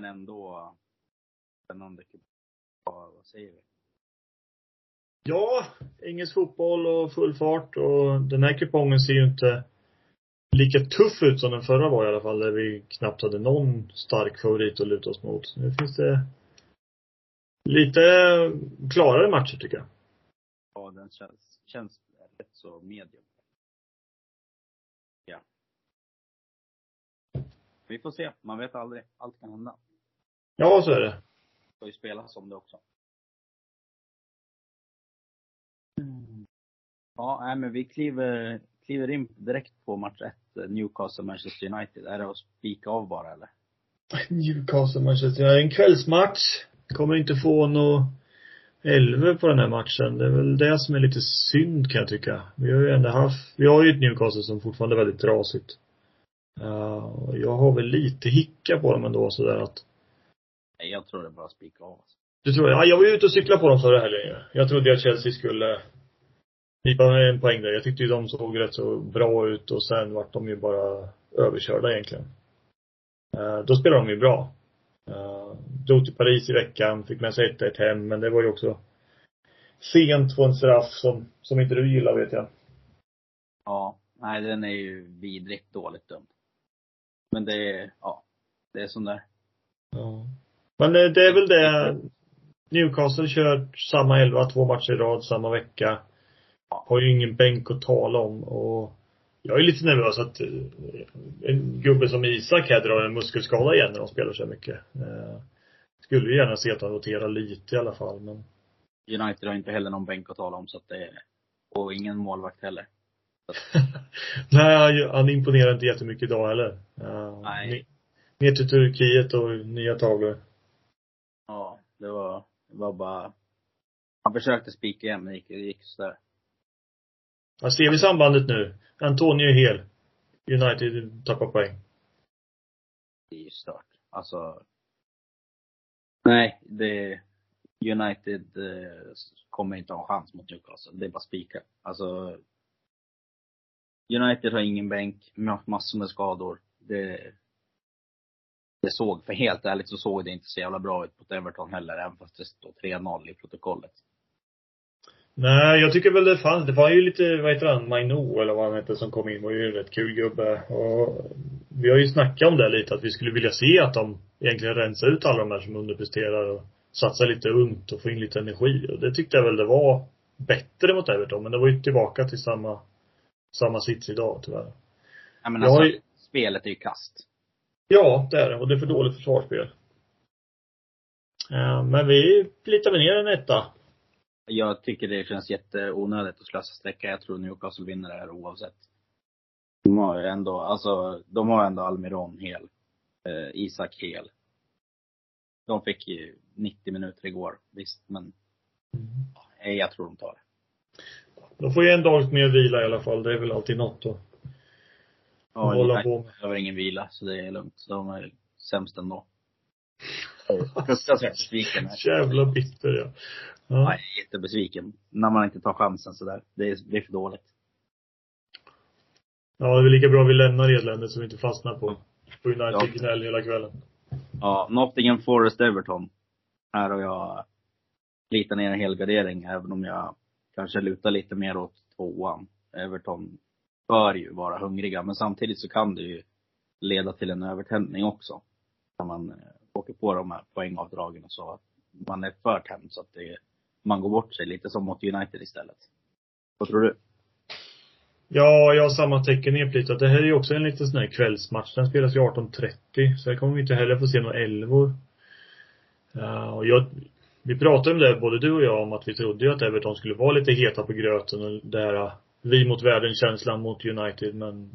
Men ändå spännande. Ja, vad säger vi? Ja, engelsk fotboll och full fart och den här kupongen ser ju inte lika tuff ut som den förra var i alla fall, där vi knappt hade någon stark favorit att luta oss mot. Nu finns det lite klarare matcher tycker jag. Ja, den känns, känns rätt så medium. Ja. Vi får se. Man vet aldrig. Allt kan hända. Ja, så är det. ska ju spelas om det också. Ja, nej, men vi kliver, kliver in direkt på match ett, Newcastle-Manchester United. Är det att spika av bara eller? Newcastle Manchester United. En kvällsmatch. Kommer inte få något elva på den här matchen. Det är väl det som är lite synd kan jag tycka. Vi har ju ändå haft, vi har ju ett Newcastle som fortfarande är väldigt trasigt. Uh, och jag har väl lite hicka på dem ändå sådär att Nej, jag tror det bara att spika av. Alltså. Du tror jag? Ja, jag var ju ute och cyklade på dem förra helgen. Jag trodde att Chelsea skulle med en poäng där. Jag tyckte ju de såg rätt så bra ut och sen vart de ju bara överkörda egentligen. Uh, då spelade de ju bra. Uh, drog till Paris i veckan, fick med sig 1-1 hem, men det var ju också sent på en straff som, som inte du gillar vet jag. Ja, nej den är ju vidrigt dåligt dömd. Men det är, ja, det är sån där. Ja. Men eh, det är väl det. Newcastle kör samma elva två matcher i rad samma vecka. Har ju ingen bänk att tala om och jag är lite nervös att eh, en gubbe som Isak här drar en muskelskada igen när de spelar så mycket. Eh, Skulle ju gärna se att han roterar lite i alla fall men United har inte heller någon bänk att tala om så att det är, och ingen målvakt heller. Nej, han, imponerar inte jättemycket idag heller. Nej. Ner till Turkiet och nya tavlor. Ja, det var, det var bara, han försökte spika igen men det gick, det gick sådär. Ja, ser vi sambandet nu? Antonio är hel. United tappar poäng. Det är ju stört. Alltså. Nej, det, United eh, kommer inte ha en chans mot Newcastle. Det är bara spika. Alltså. United har ingen bänk, ma- massor med skador. Det, det såg, för helt ärligt så såg det inte så jävla bra ut mot Everton heller, även fast det står 3-0 i protokollet. Nej, jag tycker väl det fanns, det var ju lite, vad heter han, Maino eller vad han hette som kom in, var ju en rätt kul gubbe. Och vi har ju snackat om det lite, att vi skulle vilja se att de egentligen rensar ut alla de här som underpresterar och satsar lite ungt och får in lite energi. Och det tyckte jag väl det var bättre mot Everton, men det var ju tillbaka till samma, samma sits idag tyvärr. Ja, men alltså, ju- spelet är ju kast. Ja, det är det. Och det är för dåligt försvarsspel. Eh, Men vi plitar väl ner en etta. Jag tycker det känns jätteonödigt att slösa sträcka. Jag tror Newcastle vinner det här oavsett. De har ju ändå, alltså, de har ändå Almiron hel. Eh, Isak hel. De fick ju 90 minuter igår, visst, men nej, jag tror de tar det. De får ju en dags mer vila i alla fall. Det är väl alltid något att Ja, hålla United på med. behöver ingen vila, så det är lugnt. De är sämst ändå. Fruktansvärt besviken. Jävla bitter ja. Ja, ja. jag är jättebesviken. När man inte tar chansen sådär. Det är, det är för dåligt. Ja, det är väl lika bra vi lämnar eländet så vi inte fastnar på, på Ja. United-gnäll hela kvällen. Ja, Nottingham Forest Everton. Här har jag lite ner en helgardering, även om jag kanske lutar lite mer åt tvåan. Everton bör ju vara hungriga, men samtidigt så kan det ju leda till en övertändning också. När man eh, åker på de här poängavdragen och så. Att man är för tänd så att det, man går bort sig lite som mot United istället. Vad tror du? Ja, jag har samma tecken nedplitat. Det här är ju också en liten sån här kvällsmatch. Den spelas ju 18.30. Så här kommer vi inte heller få se några elvor. Uh, och jag, vi pratade om det, både du och jag, om att vi trodde ju att Everton skulle vara lite heta på gröten och det här vi mot världen-känslan mot United, men,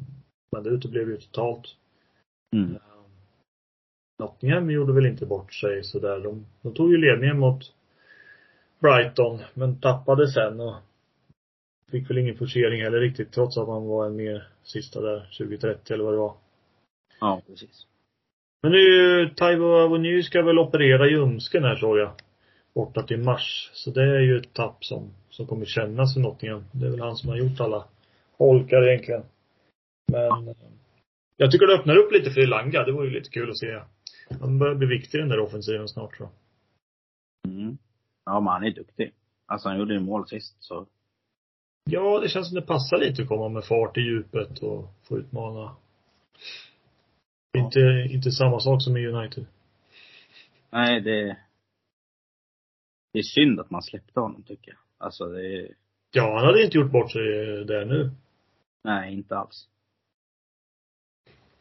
men det uteblev ju totalt. Mm. Nottingham gjorde väl inte bort sig sådär. De, de tog ju ledningen mot Brighton, men tappade sen och fick väl ingen forcering heller riktigt, trots att man var en mer sista där, 2030 eller vad det var. Ja, precis. Men nu är ju Taivo Avony ska väl operera ljumsken här såg jag. Borta till mars. Så det är ju ett tapp som, som kommer kännas för Nottingham. Det är väl han som har gjort alla holkar egentligen. Men eh, jag tycker det öppnar upp lite för Elanga. Det vore ju lite kul att se. Han börjar bli viktig i den där offensiven snart tror jag. Mm. Ja, men han är duktig. Alltså han gjorde ju mål sist, så. Ja, det känns som det passar lite att komma med fart i djupet och få utmana. Ja. Inte, inte samma sak som i United. Nej, det det är synd att man släppte honom tycker jag. Alltså det är, Ja, han hade inte gjort bort sig där nu. nej inte alls.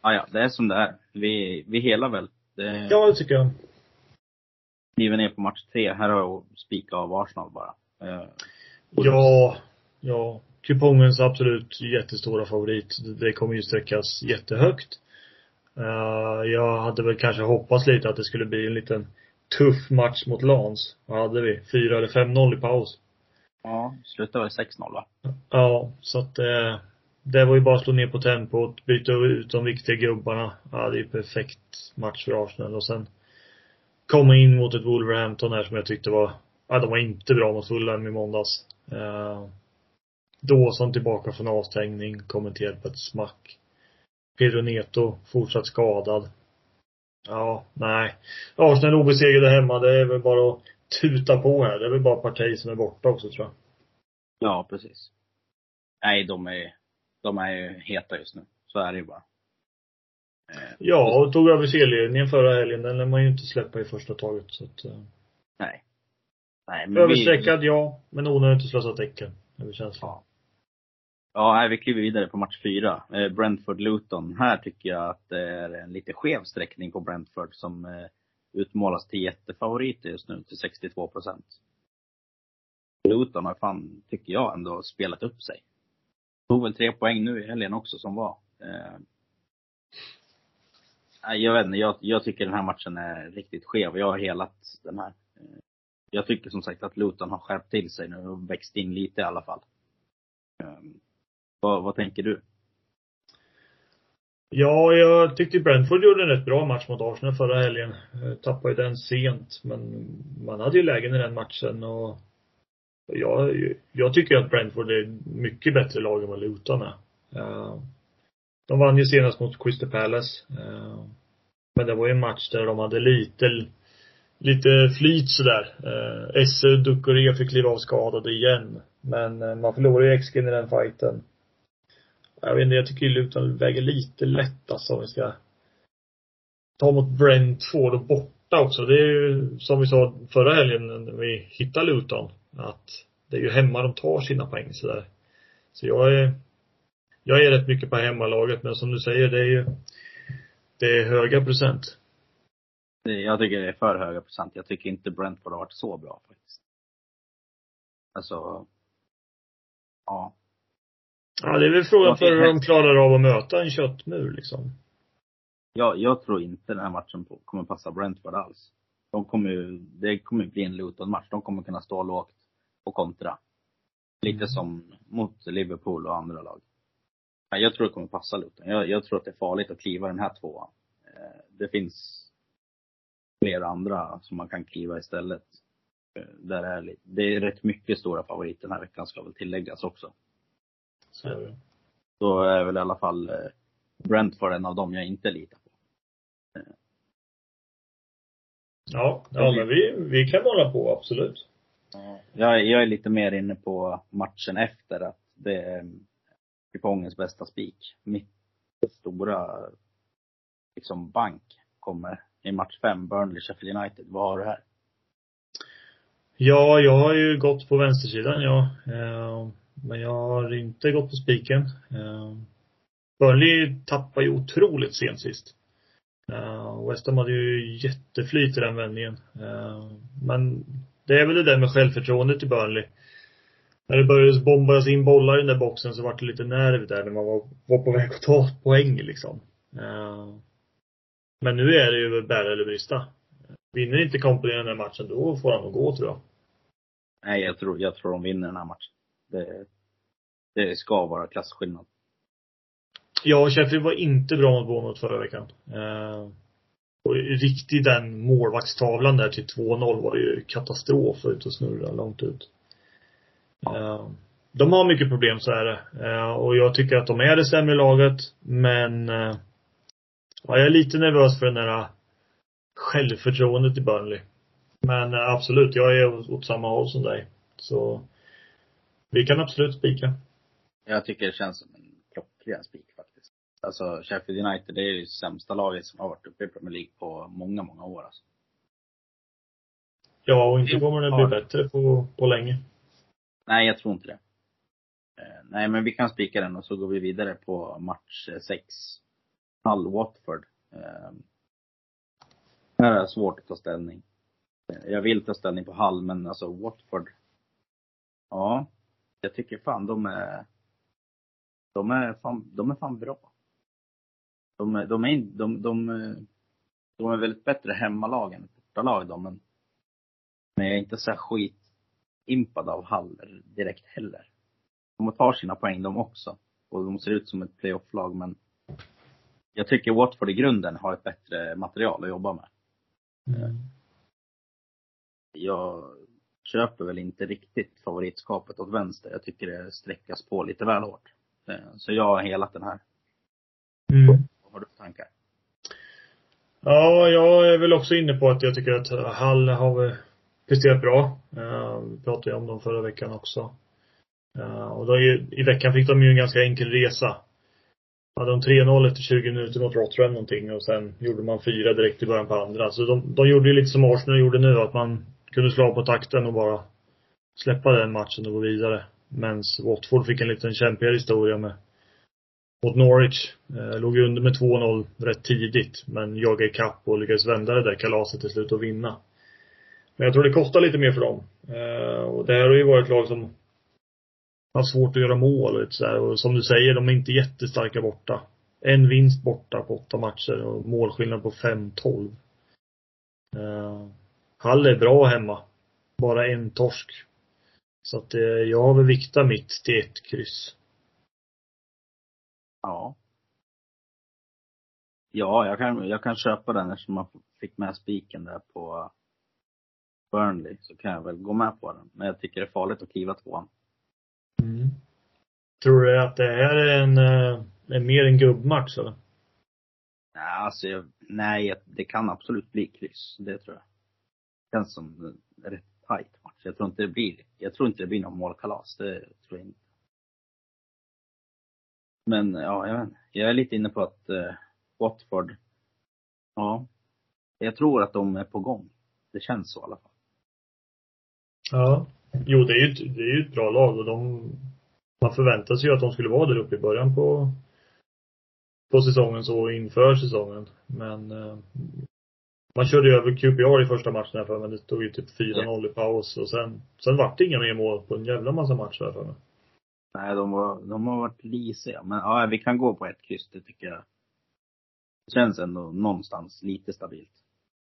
Ah, ja, det är som det är. Vi, vi helar väl. Det Ja, det tycker jag. skriver ner på match tre. Här har jag spikat av Arsenal bara. Eh, Ja, ja. Kupongens absolut jättestora favorit. Det kommer ju sträckas jättehögt. Eh, jag hade väl kanske hoppats lite att det skulle bli en liten tuff match mot Lans. Vad hade vi? 4 eller 5-0 i paus ja, slutade väl 6-0 va? Ja, så att eh, det var ju bara att slå ner på tempot, byta ut de viktiga gubbarna. Ja, det är ju perfekt match för Arsenal och sen komma in mot ett Wolverhampton här som jag tyckte var, ja de var inte bra mot Fulham i måndags. Eh, Dawson tillbaka från avstängning, kommenterad på ett smack. Pedro Neto fortsatt skadad. Ja, nej. Arsenal obesegrade hemma, det är väl bara att tuta på här. Det är väl bara Partey som är borta också tror jag. Ja, precis. Nej, de är, de är ju heta just nu. Så är det ju bara. Eh, Ja, och tog över serieledningen förra helgen. Den lär man ju inte släppa i första taget. Så att, eh, Nej. Nej, men vi, överstreckad, ja. Men onödigt att slösa tecken. Över känslan. Ja. Ja, nej, vi kliver vidare på match fyra. Eh, Brentford-Luton. Här tycker jag att det är en lite skev sträckning på Brentford som eh, utmålas till jättefavoriter just nu till 62 procent. Luton har fan, tycker jag, ändå spelat upp sig. Tog väl tre poäng nu i helgen också som var. Eh, jag vet inte, jag, jag tycker den här matchen är riktigt skev. Jag har helat den här. Eh, jag tycker som sagt att Luton har skärpt till sig nu och växt in lite i alla fall. Eh, vad, vad tänker du? Ja, jag tyckte Brentford gjorde en rätt bra match mot Arsenal förra helgen. Eh, tappade ju den sent, men man hade ju lägen i den matchen och jag, jag tycker att Brentford är ett mycket bättre lag än vad Luton är. Eh, de vann ju senast mot Crystal Palace. Eh, men det var ju en match där de hade lite, lite flyt sådär. Eh, Esse Ducoré fick kliva av skadad igen. Men man förlorade ju XG i den fighten. Jag vet inte, jag tycker ju Luton väger lite lätt alltså om vi ska ta mot Brentford och borta också. Det är ju som vi sa förra helgen när vi hittade Luton. Att det är ju hemma de tar sina poäng sådär. Så jag är jag är rätt mycket på hemmalaget men som du säger det är ju det är höga procent. Jag tycker det är för höga procent. Jag tycker inte Brentford har varit så bra faktiskt. Alltså, ja. Ja det är väl frågan Ja, för hur de klarar av att möta en köttmur liksom. Jag, jag tror inte den här matchen kommer passa Brentford alls. De kommer ju, det kommer bli en Luton-match. De kommer kunna stå lågt och kontra. Lite som mot Liverpool och andra lag. Ja, Jag tror det kommer passa Luton. Jag, jag tror att det är farligt att kliva den här tvåan. Eh, Det finns flera andra som man kan kliva istället. Eh, Där är, det är rätt mycket stora favoriter den här veckan ska väl tilläggas också. Så det. Då är väl i alla fall eh, Brentford en av dem jag inte litar på. Ja, ja men vi, vi kan hålla på absolut. Jag, jag är lite mer inne på matchen efter att det är kupongens bästa spik. Mitt stora liksom bank kommer i match fem, Burnley, Sheffield United. Vad har du här? Ja, jag har ju gått på vänstersidan ja. Men jag har inte gått på spiken. Eh, Burnley tappade ju otroligt sent sist. Eh, West Ham hade ju jätteflyt i den vändningen. Eh, men det är väl det där med självförtroendet i Burnley. när det började bombas in bollar i den där boxen så var det lite nerv där när man var, var på väg att ta poäng liksom. Uh, men nu är det ju bära eller brista. Vinner inte Company den här matchen, då får han nog gå tror jag. Nej, jag tror, jag tror de vinner den här matchen. Det, det ska vara klasskillnad. Ja, Sheffield var inte bra mot Bournemouth förra veckan. Uh, och riktigt den målvaktstavlan där till 2-0 var ju katastrof ut och snurra långt ut. Uh, de har mycket problem, så är det. Uh, och jag tycker att de är det sämre laget, men uh, ja, jag är lite nervös för den där självförtroendet i Burnley. Men absolut, jag är åt samma håll som dig. Så vi kan absolut spika. Jag tycker det känns som en klockren spik faktiskt. Alltså Sheffield United, det är ju sämsta laget som har varit uppe i Premier League på många, många år alltså. Ja, och inte kommer det bli bättre på, på länge. Nej, jag tror inte det. Eh, nej, men vi kan spika den och så går vi vidare på match eh, sex. Hull Watford. Eh, här är det svårt att ta ställning. Jag vill ta ställning på Hull, men alltså Watford. Ja, jag tycker fan de är, de är fan, de är fan bra. De, är, de är, de, de, de är väldigt bättre hemmalag än bortalag de, men, men jag är inte så skit impad av Hall direkt heller. De tar sina poäng de också. Och de ser ut som ett playoff-lag men jag tycker Watford i grunden har ett bättre material att jobba med. Mm. Jag köper väl inte riktigt favoritskapet åt vänster. Jag tycker det sträckas på lite väl hårt. Eh, så jag har helat den här. Mm. Vad har du för tankar? Ja, jag är väl också inne på att jag tycker att Hall har presterat bra. Uh, vi pratade ju om dem förra veckan också. Uh, och då, i, i veckan fick de ju en ganska enkel resa. Hade de 3-0 efter 20 minuter mot Rotherham någonting och sen gjorde man fyra direkt i början på andra. Så de, de gjorde ju lite som Arsenal gjorde nu, att man kunde slå på takten och bara släppa den matchen och gå vidare. Men Watford fick en liten kämpigare historia med mot Norwich. Eh, låg under med 2-0 rätt tidigt, men jagade ikapp och lyckades vända det där kalaset till slut och vinna. Men jag tror det kostar lite mer för dem. Eh, och det här har ju varit ett lag som har svårt att göra mål och lite så Och som du säger, de är inte jättestarka borta. En vinst borta på åtta matcher och målskillnad på 5-12. Eh, Hall är bra hemma. Bara en torsk. Så att eh, jag har väl viktat mitt till ett kryss. Ja. Ja, jag kan, jag kan köpa den eftersom man fick med spiken där på Burnley så kan jag väl gå med på den. Men jag tycker det är farligt att kliva tvåan. Mm. Tror du att det här är en, eh, en mer en gubbmatch eller? Nej, alltså jag, nej, det kan absolut bli kryss. Det tror jag. Känns som en rätt tajt match. Jag tror inte det blir, jag tror inte det blir någon målkalas. Det tror jag inte. Men ja, jag vet. Jag är lite inne på att eh, Watford, ja. Jag tror att de är på gång. Det känns så i alla fall. Ja. Jo, det är ju ett, det är ju ett bra lag och de, man förväntade sig ju att de skulle vara där uppe i början på, på säsongen så inför säsongen. Men eh, man körde ju över QPR i första matchen här för men det stod ju typ 4-0 i paus och sen, sen vart det inga mer mål på en jävla massa matcher här för mig. Nej, de, var, de har varit lisiga. Men ja, vi kan gå på ett kryss, det tycker jag. Det känns ändå någonstans lite stabilt.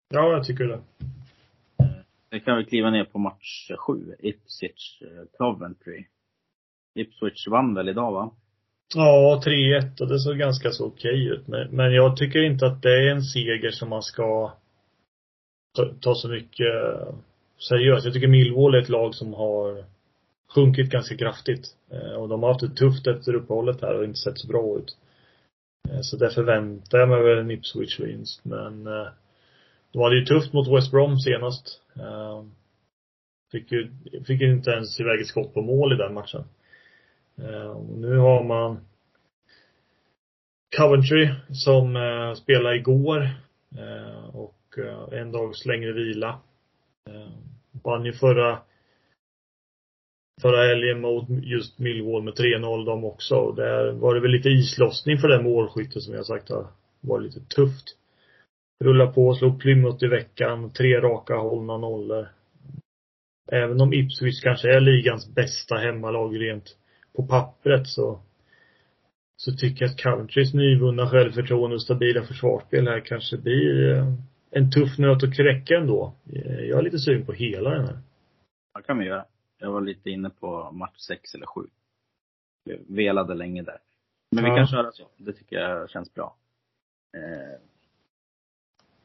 Ja, jag tycker det. Vi kan väl kliva ner på match sju, Ipswich eh, Coventry. Ipswich vann väl idag va? Ja, 3-1 och det såg ganska så okej ut. Men, men jag tycker inte att det är en seger som man ska ta, ta så mycket eh, seriöst. Jag tycker Millwall är ett lag som har sjunkit ganska kraftigt. Eh, och de har haft det tufft efter uppehållet här och inte sett så bra ut. Eh, så därför väntar jag mig väl en Ipswich-vinst. Men de hade ju tufft mot West Brom senast. Fick ju, fick ju inte ens iväg ett skott på mål i den matchen. Och nu har man Coventry som spelade igår och och eh, en dags längre vila. Eh, vann ju förra förra helgen mot just Millwall med 3-0 de också. Och där var det väl lite islossning för den målskyttet som jag sagt har varit lite tufft. Rulla på, slog Plymouth i veckan, tre raka hållna nollor. även om Ipswich kanske är ligans bästa hemmalag rent på pappret så så tycker jag att Countrys nyvunna självförtroende och stabila försvarsspel här kanske blir eh, en tuff nöt att knäcka ändå. Eh, Jag är lite sugen på hela den här. Det kan vi göra. Jag var lite inne på match sex eller sju. Jag velade länge där. Men vi Ja. kan köra så. Det tycker jag känns bra. Eh,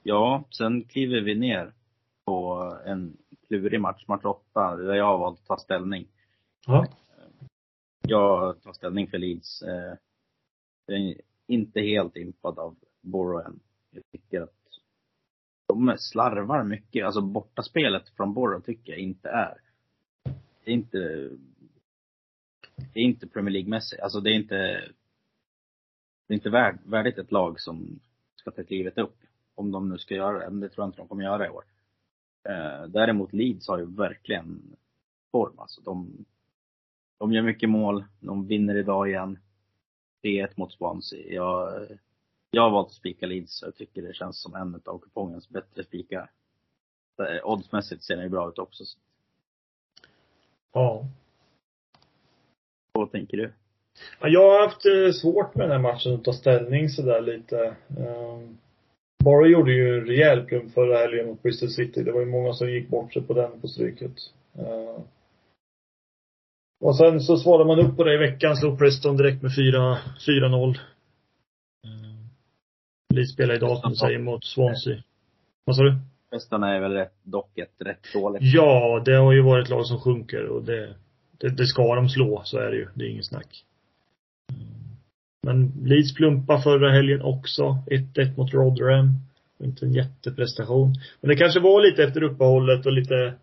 ja, sen kliver vi ner på en klurig match, match åtta, där jag har valt att ta ställning. Ja. Jag tar ställning för Leeds. Eh, jag är inte helt impad av Borough än. Jag tycker att de slarvar mycket. Alltså bortaspelet från Borough tycker jag inte är. Det är inte, det är inte Premier League-mässigt. Alltså det är inte, det är inte värd, värdigt ett lag som ska ta klivet upp. Om de nu ska göra det. Men det tror jag inte de kommer göra i år. Eh, däremot Leeds har ju verkligen form. Alltså de, de gör mycket mål. De vinner idag igen. 3-1 mot Swansea. Jag, jag har valt att spika Leeds. Jag tycker det känns som en av kupongens bättre spikar. Eh, Oddsmässigt ser den ju bra ut också. Så Ja. Vad tänker du? Ja, Jag har haft eh, svårt med den här matchen att ta ställning sådär lite. Um, Bara gjorde ju en rejäl plump förra helgen mot Bristol City. Det var ju många som gick bort sig på den på stryket. Eh, och sen så svarade man upp på det i veckan, slog Preston direkt med 4 4-0. Leeds spelar idag som du säger mot Swansea. Vad sa du? Hästarna är väl rätt, dock ett rätt dåligt. Ja, det har ju varit lag som sjunker och det, det, det ska de slå, så är det ju. Det är inget snack. Men Leeds plumpa förra helgen också. 1-1 mot Rotherham. Inte en jätteprestation. Men det kanske var lite efter uppehållet och lite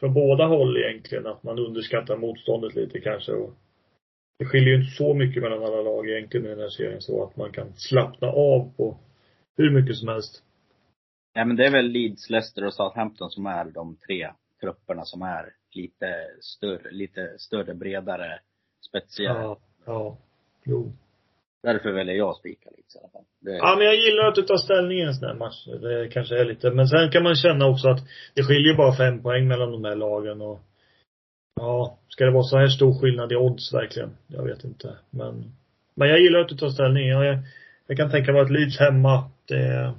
från båda håll egentligen, att man underskattar motståndet lite kanske. Och det skiljer ju inte så mycket mellan alla lag egentligen i den här serien så att man kan slappna av på hur mycket som helst. Ja, men det är väl Leeds, Leicester och Southampton som är de tre trupperna som är lite större, lite större, bredare, spetsigare. Ja. Ja. Jo. Därför väljer jag att spika Leeds i alla fall. Det, Ja, men jag gillar att du tar ställning i en sån här match. Det kanske är lite, men sen kan man känna också att det skiljer bara fem poäng mellan de här lagen och Ja, ska det vara så här stor skillnad i odds verkligen? Jag vet inte. Men, men jag gillar att du tar ställning. Jag, jag kan tänka mig att Leeds hemma, det,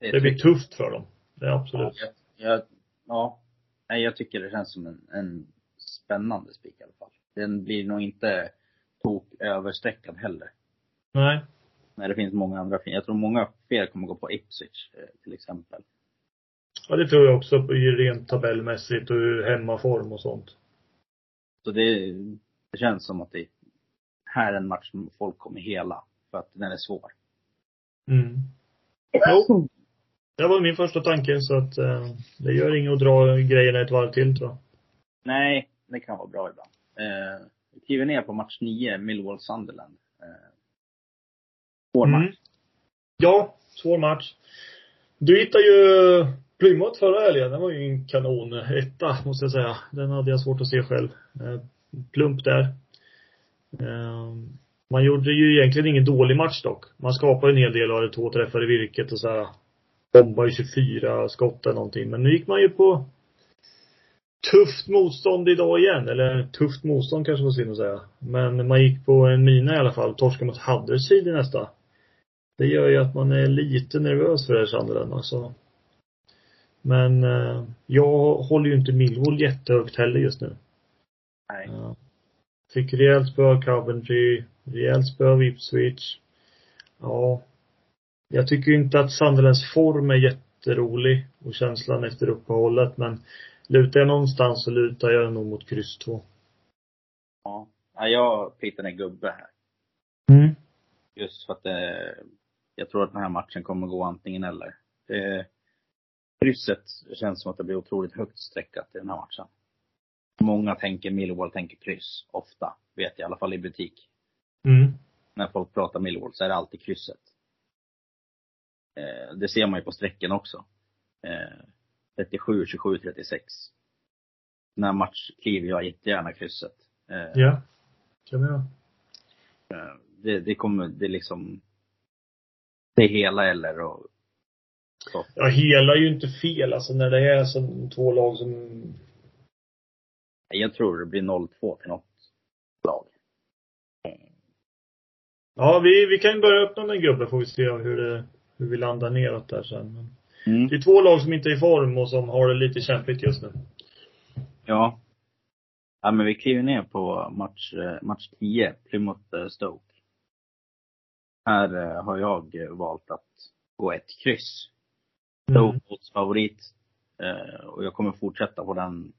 det är det blir tufft för dem. Det är Ja, absolut. jag, jag, ja. Nej, jag tycker det känns som en, en spännande spik i alla fall. Den blir nog inte tok överstreckad heller. Nej. När det finns många andra fina. Jag tror många fler kommer gå på Ipswich eh, till exempel. Ja, det tror jag också rent tabellmässigt och hemmaform och sånt. Så det, det känns som att det här är en match som folk kommer hela. För att den är svår. Mm. Jo. Det var min första tanke så att eh, det gör inget att dra grejerna ett varv till tror jag. Nej, det kan vara bra ibland. Eh, vi kliver ner på match 9, Millwall Sunderland. Eh, svår Mm. match. Ja, svår match. Du hittade ju Plymouth förra helgen. Det var ju en kanon etta, måste jag säga. Den hade jag svårt att se själv. Eh, Plump där. Eh, Man gjorde ju egentligen ingen dålig match dock. Man skapade en hel del och hade två träffar i virket och så här. Bombade ju 24 skott eller någonting. Men nu gick man ju på tufft motstånd idag igen. Eller tufft motstånd kanske synd att säga. Men man gick på en mina i alla fall. Torskade mot Huddersfield i nästa. Det gör ju att man är lite nervös för det här Sunderland alltså. Men eh, jag håller ju inte Millwall jättehögt heller just nu. Nej. Ja. Fick rejält spö Coventry, rejält spö av Ipswich. Ja. Jag tycker inte att Sunderlands form är jätterolig och känslan efter uppehållet men lutar jag någonstans så lutar jag nog mot kryss 2. Ja. ja jag pittar en gubbe här. Mm. Just för att det, jag tror att den här matchen kommer gå antingen eller. Det, krysset känns som att det blir otroligt högt streckat i den här matchen. Många tänker Millwall tänker kryss, ofta. Vet jag, i alla fall i butik. Mm. När folk pratar Millwall så är det alltid krysset. Eh, det ser man ju på strecken också. Eh, 37, 27, 36. Den här match kliver jag jättegärna krysset. Eh, Ja. Kan göra. Eh, Det, det kommer, det liksom, det är hela eller och så. Ja, hela är ju inte fel alltså när det är som två lag som Jag tror det blir 0-2 till något lag. Ja, vi, vi kan ju börja öppna med en gubbe får vi se hur det, hur vi landar neråt där sen. Mm. det är två lag som inte är i form och som har det lite kämpigt just nu. Ja. Ja men vi kliver ner på match, eh, match 10, Plymouth eh, Stoke. Här eh, har jag valt att gå ett kryss. Mm. Stoke oddsfavorit. Eh, och jag kommer fortsätta på den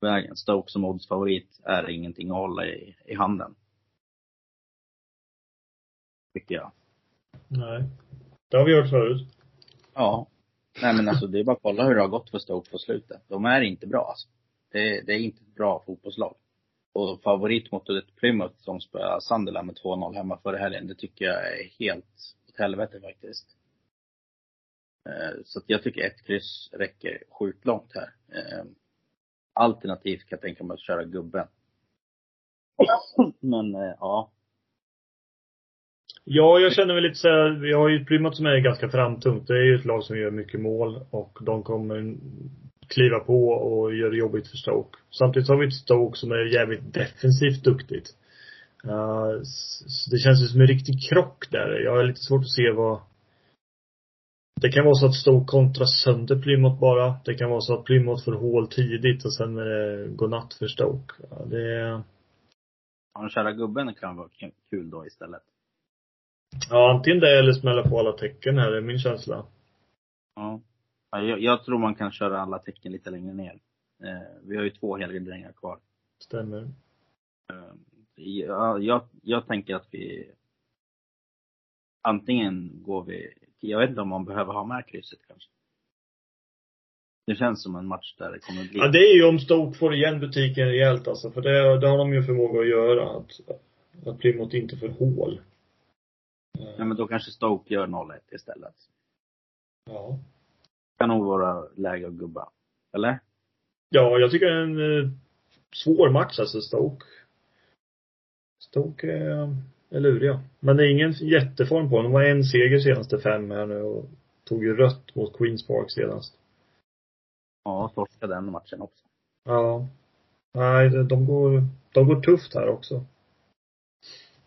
vägen. Stoke som oddsfavorit är ingenting att hålla i, i handen. Tycker jag. Nej. Det har vi hört förut. Ja. Nej men alltså det är bara att kolla hur det har gått för Stoke på slutet. De är inte bra alltså. Det, det är inte ett bra fotbollslag. Och favorit mot ett Plymouth som spöade Sunderland med 2-0 hemma förra helgen, det tycker jag är helt åt helvete faktiskt. Eh, Så att jag tycker ett kryss räcker sjukt långt här. Eh, Alternativt kan jag tänka mig att köra gubben. Men eh, ja. Ja, jag känner väl lite så här, vi har ju ett Plymouth som är ganska framtungt. Det är ju ett lag som gör mycket mål och de kommer kliva på och göra det jobbigt för Stoke. Samtidigt har vi ett Stoke som är jävligt defensivt duktigt. Uh, det känns ju som en riktig krock där. Jag har lite svårt att se vad det kan vara så att Stoke kontrar sönder Plymouth bara. Det kan vara så att Plymouth får hål tidigt och sen är det godnatt för Stoke. Ja, det Ja, den kära gubben kan vara kul då istället ja antingen det eller smälla på alla tecken här, det är min känsla. Ja. Ja, Jag, jag tror man kan köra alla tecken lite längre ner. Eh, vi har ju två helgarderingar kvar. Stämmer. Eh, jag, jag, jag tänker att vi antingen går vi, jag vet inte om man behöver ha med krysset kanske. Det känns som en match där det kommer bli. Ja, det är ju om Stoke får igen butiken rejält alltså. För det, det har de ju förmåga att göra. Att, att Plymouth inte får hål. Ja men då kanske Stoke gör 0-1 istället. Ja. Kan nog vara läge att gubba. Eller? Ja, jag tycker det är en eh, svår match alltså, Stoke. Stoke är, är luriga. Men det är ingen jätteform på dem. De var en seger senaste fem här nu och tog ju rött mot Queens Park senast. Ja, torska den matchen också. Ja. Nej, de går, de går tufft här också.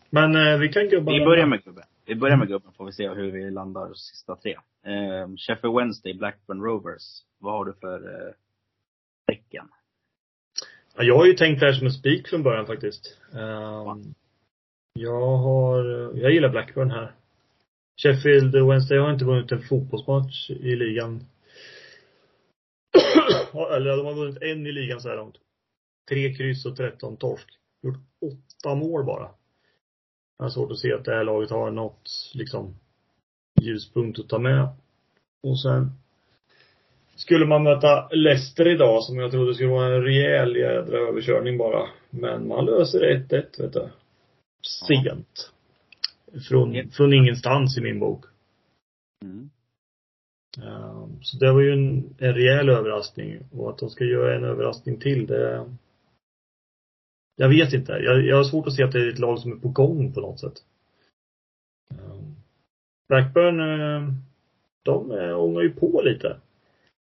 Men eh, vi kan gubba Vi börjar med gubben. Vi börjar med gubben får vi se hur vi landar sista tre. Eh, Sheffield Wednesday, Blackburn Rovers. Vad har du för eh, tecken? Ja, jag har ju tänkt det här som en spik från början faktiskt. Ehm, jag har, jag gillar Blackburn här. Sheffield Wednesday har inte vunnit en fotbollsmatch i ligan. Eller de har vunnit en i ligan så här långt. Tre kryss och 13 torsk. Gjort åtta mål bara. Jag har svårt att se att det här laget har något, liksom, ljuspunkt att ta med. Och sen skulle man möta Leicester idag som jag trodde skulle vara en rejäl jädra överkörning bara. Men man löser 1-1 vet du. Sent. Från, från ingenstans i min bok. Mm. Ehm, Så det var ju en, en rejäl överraskning. Och att de ska göra en överraskning till, det... Jag vet inte. Jag, jag har svårt att se att det är ett lag som är på gång på något sätt. Ehm, Blackburn, eh, de eh, ångar ju på lite.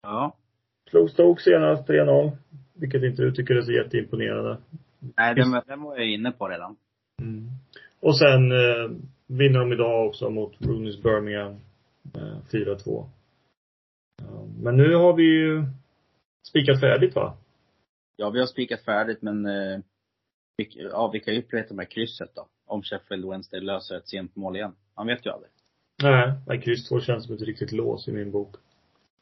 Ja. Slog Stoke senast 3-0. Vilket inte du tycker är så jätteimponerande. Nej, den, den var jag inne på redan. Och sen eh, vinner de idag också mot Rooney's Birmingham. Eh, 4-2. Ja, men nu har vi ju spikat färdigt va? Ja, vi har spikat färdigt men eh, ja, vi kan ju upprepa med krysset då. Om Sheffield Wednesday löser ett sent mål igen. Man vet ju aldrig. Nej. Nej, kryss 2 känns som ett riktigt lås i min bok.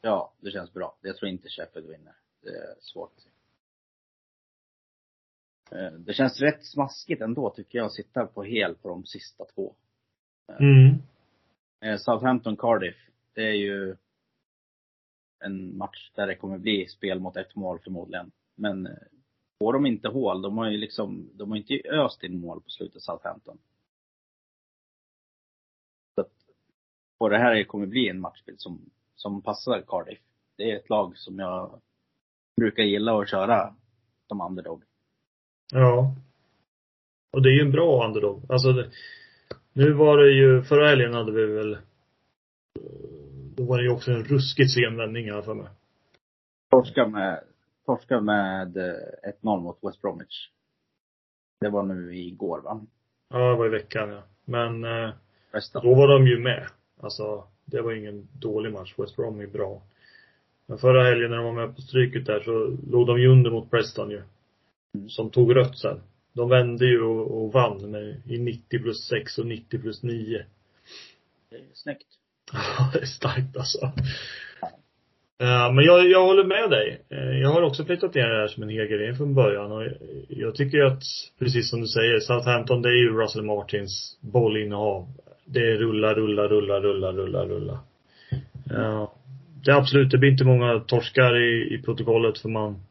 Ja, det känns bra. Jag tror inte Sheffield vinner. Det är svårt att se. Eh, Det känns rätt smaskigt ändå tycker jag att sitta på hel på de sista två. Mm. Eh, Southampton Cardiff, det är ju en match där det kommer bli spel mot ett mål förmodligen. Men eh, får de inte hål, de har ju liksom, de har inte öst in mål på slutet Southampton. Så att, och det här kommer bli en matchbild som, som passar Cardiff. Det är ett lag som jag brukar gilla att köra som underdog. Ja. Och det är ju en bra underdog. Alltså, det, nu var det ju, förra helgen hade vi väl, då var det ju också en ruskigt sen vändning här för mig. Torska med torskade med eh, 1-0 mot West Bromwich. Det var nu igår va? Ja, det var i veckan ja. Men eh, då var de ju med. Alltså, det var ingen dålig match. West Brom är bra. Men förra helgen när de var med på stryket där så låg de ju under mot Preston ju. Mm. Som tog rött sen. De vände ju och, och vann med, i 90 plus 6 och 90 plus 9. Det är snyggt. Ja, det är starkt alltså. Ja, men jag, jag håller med dig. Eh, Jag har också flyttat ner det här som en helgardering från början och jag tycker att, precis som du säger, Southampton det är ju Russell Martins bollinnehav. Det är rulla, rulla, rulla, rulla, rulla, rulla. Ja, det är absolut, det blir inte många torskar i, i protokollet för man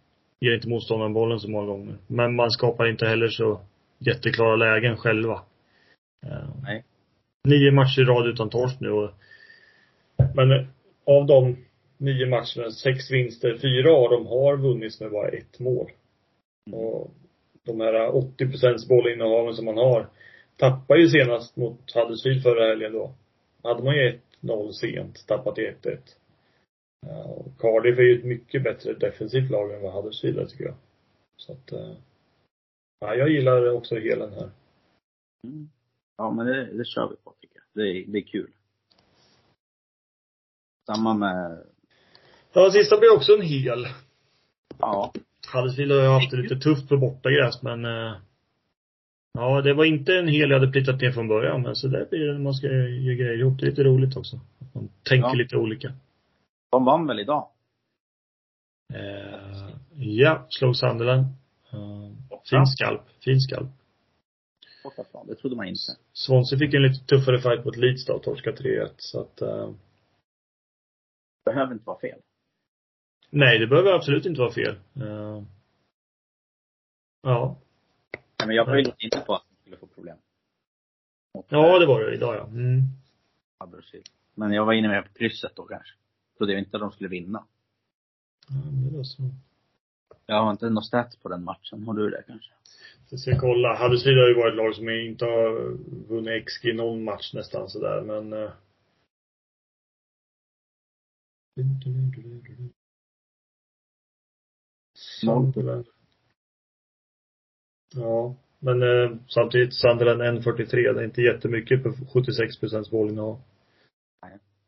ger inte motståndaren bollen så många gånger. Men man skapar inte heller så jätteklara lägen själva. Nej. Nio matcher i rad utan torsk nu och men av de nio matcherna, sex vinster, fyra av dem har vunnits med bara ett mål. Och de här 80 procents bollinnehaven som man har tappar ju senast mot Huddersfield förra helgen då. Hade man ju 1-0 sent, tappat till 1-1. Ja, Cardiff är ju ett mycket bättre defensivt lag än vad Huddersfield är tycker jag. Så att, eh, ja, jag gillar också helen här. Mm. Ja men det, det kör vi på tycker jag. Det det är kul. Samma med, Ja, sista blir också en hel. ja, Huddersfield har ju haft det lite tufft på bortagräs men eh, Ja, det var inte en hel jag hade plitat ner från början men så där blir det när man ska göra grejer ihop. Det är lite roligt också. Att Man tänker Ja. lite olika. de vann väl idag? Eh, ja, slog Sunderland. Eh, fin skalp. Fin skalp. Bortaplan, det trodde man inte. Swansea fick en lite tuffare fight mot Leeds då och torskade 3-1 så att eh, Behöver inte vara fel. Nej, det behöver absolut inte vara fel. Eh, ja. Nej, men jag var ju lite inne på att de skulle få problem. Mot, Ja, det var det idag ja. Mm. Men jag var inne med på krysset då kanske. Trodde jag inte att de skulle vinna. ja det var så. Jag har inte något stats på den matchen. Har du det kanske? Jag ska kolla. Huddersfield har ju varit ett lag som inte har vunnit XG i någon match nästan sådär, men eh. Sunderland. Ja, men eh, samtidigt Sunderland 1.43. Det är inte jättemycket på 76 procents bollinnehav.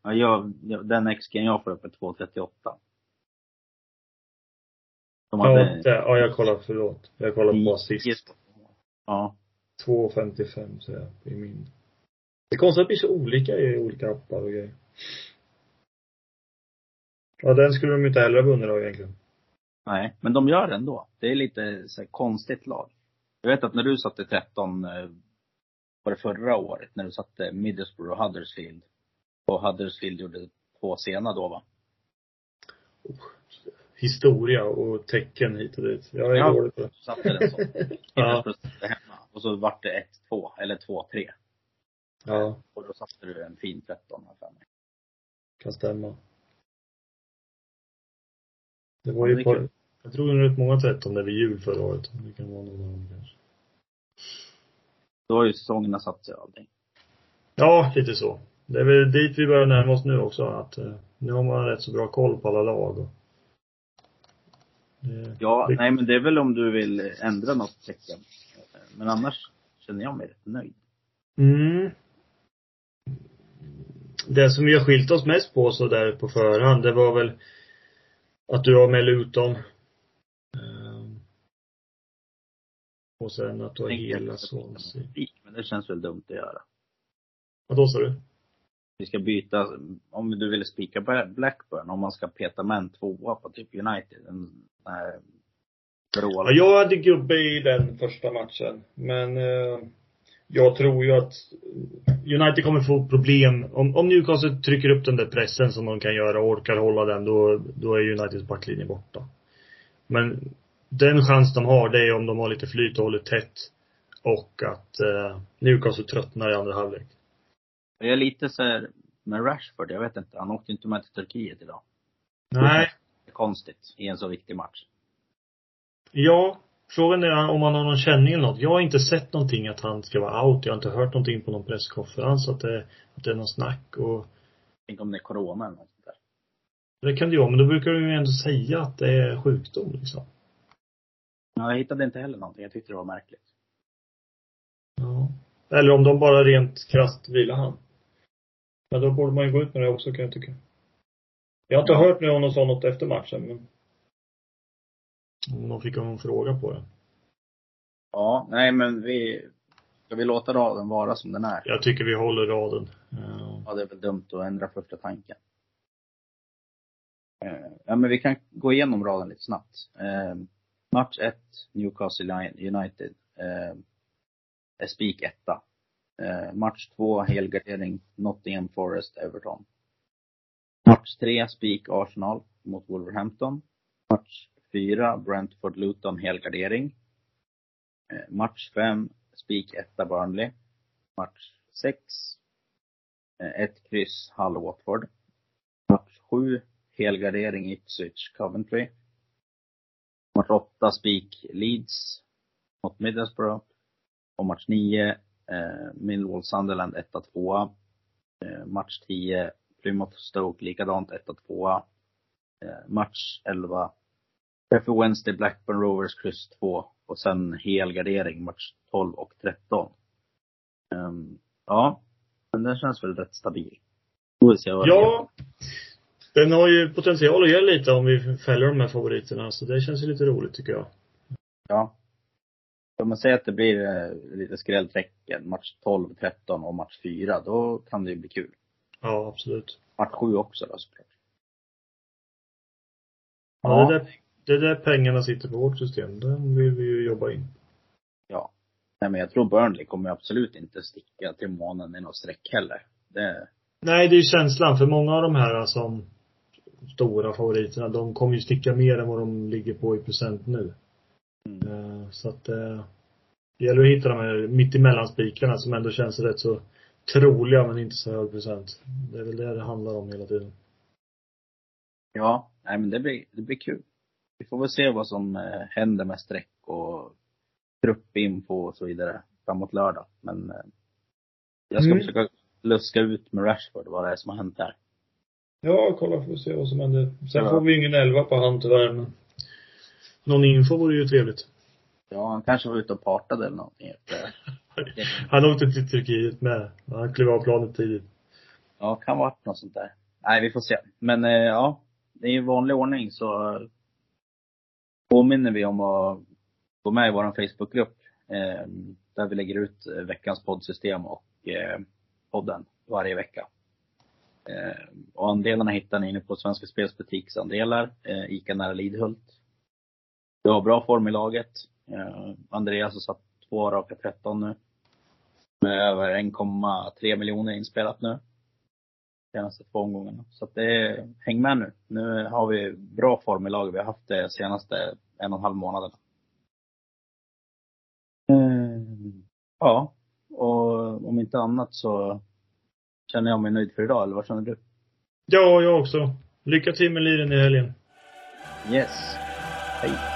Ja, jag, den XG jag får upp är 2.38. De hade ja, jag kollar, förlåt. Jag kollar på assist. Ja. 2.55 säger jag i min. Det är konstigt att det blir så olika i olika appar och grejer. Ja, den skulle de inte heller ha vunnit då egentligen. Nej, men de gör det ändå. Det är lite så här, konstigt lag. Jag vet att när du satte 13, eh, var det förra året, när du satte Middlesbrough och Huddersfield. Och Huddersfield gjorde två sena då va? Historia och tecken hit och dit. Jag är Ja. dålig på det. Satte den så. Ja. Hemma. Och så vart det 1-2, eller 2-3. Ja, Och då satte du en fin 13 här för mig. kan stämma. Det var ju det är på, jag tror det var rätt många 13 där vid jul förra året. Det kan vara någon av dem kanske. Då har ju säsongerna satt sig och allting. Ja, lite så. Det är väl dit vi börjar närma oss nu också. Att eh, nu har man rätt så bra koll på alla lag. Och, det, Ja, det, nej men det är väl om du vill ändra något tecken. Men annars känner jag mig rätt nöjd. Mm. Det som vi har skilt oss mest på så där på förhand, det var väl att du har med Luton. Ehm. Och sen att du har hela Swansea. Men det känns väl dumt att göra. Vad då sa du? Vi ska byta, om du vill spika Bla- Blackburn, om man ska peta med en tvåa på typ United. En vrål. Ja, jag hade gubbe i den första matchen. Men eh, jag tror ju att United kommer få problem. Om, om Newcastle trycker upp den där pressen som de kan göra och orkar hålla den, då, då är Uniteds backlinje borta. Men den chans de har, det är om de har lite flyt och håller tätt. Och att eh, Newcastle tröttnar i andra halvlek. Jag är lite så här med Rashford, jag vet inte. Han åkte inte med till Turkiet idag. Nej. Det är konstigt i en så viktig match. Ja, frågan är om han har någon känning eller något. Jag har inte sett någonting att han ska vara out. Jag har inte hört någonting på någon presskonferens att det, att det är någon snack och Tänk om det är corona eller något sånt där. Det kan det ju vara, men då brukar de ju ändå säga att det är sjukdom liksom. Ja, jag hittade inte heller någonting. Jag tyckte det var märkligt. Ja. Eller om de bara rent krasst vilar han. Men då borde man ju gå ut med det också kan jag tycka. Jag har inte hört någon och sa något efter matchen men om de fick någon fråga på det. Ja, nej men vi, ska vi låta raden vara som den är? Jag tycker vi håller raden. Ja. Ja, det är väl dumt att ändra första tanken. Eh, Ja, men vi kan gå igenom raden lite snabbt. Eh, match 1, Newcastle United. Eh, spik etta. Eh, match 2, helgardering, Nottingham Forest, Everton. Match 3, spik Arsenal mot Wolverhampton. Match 4, Brentford Luton, helgardering. Eh, match 5, spik etta Burnley. Match 6, Eh, Ett kryss Hull Watford. Match 7, helgardering Ipswich Coventry. Match 8, spik Leeds mot Middlesbrough. Och match 9, eh, Millwall Sunderland 1-2. Eh, match 10, Plymouth Stoke likadant 1-2. Eh, match 11, Sheffield Wednesday Blackburn Rovers kryss 2. Och sen helgardering match 12 och 13. Ehm, ja, men den känns väl rätt stabil. Det Ja. Den har ju potential att ge lite om vi fäller de här favoriterna, så det känns ju lite roligt tycker jag. Ja. Om man säger att det blir eh, lite skrälltecken, match 12, 13 och match 4, då kan det ju bli kul. Ja, absolut. Match 7 också då såklart. Ja, Det, är där, det är där pengarna sitter på vårt system. Den vill vi ju jobba in. Ja. Nej men jag tror Burnley kommer absolut inte sticka till månen med något streck heller. Det, Nej, det är ju känslan. För många av de här som stora favoriterna, de kommer ju sticka mer än vad de ligger på i procent nu. mm. Eh, Så att eh, det gäller att hitta de här mittemellan spikarna som ändå känns rätt så troliga men inte så hög procent. Det är väl det det handlar om hela tiden. Ja, nej men det blir, det blir kul. Vi får väl se vad som eh, händer med streck och truppinfo och så vidare framåt lördag. Men eh, jag ska Mm. försöka luska ut med Rashford vad det är som har hänt där. Ja, kolla får vi se vad som händer. Sen Ja. får vi ingen elva på hand tyvärr men någon info vore ju trevligt. Ja, han kanske var ute och partade eller någonting. efter- Han åkte till Turkiet med. Han klev av planet tidigt. Ja, kan vara något sånt där. Nej, vi får se. Men eh, ja, det är i vanlig ordning så eh, påminner vi om att gå med i vår Facebookgrupp. Eh, där vi lägger ut eh, veckans poddsystem och eh, podden varje vecka. Eh, och andelarna hittar ni inne på Svenska Spels butiksandelar, eh, ICA nära Lidhult. Vi har bra form i laget. Eh, Andreas har satt två raka 13 nu. Med över 1,3 miljoner inspelat nu senaste två omgångarna. Så att det är, häng med nu. Nu har vi bra form i laget. Vi har haft det senaste en och en halv månaderna. Mm. Ja, och om inte annat så känner jag mig nöjd för idag, eller vad känner du? Ja, jag också. Lycka till med liren i helgen. Yes. Hej.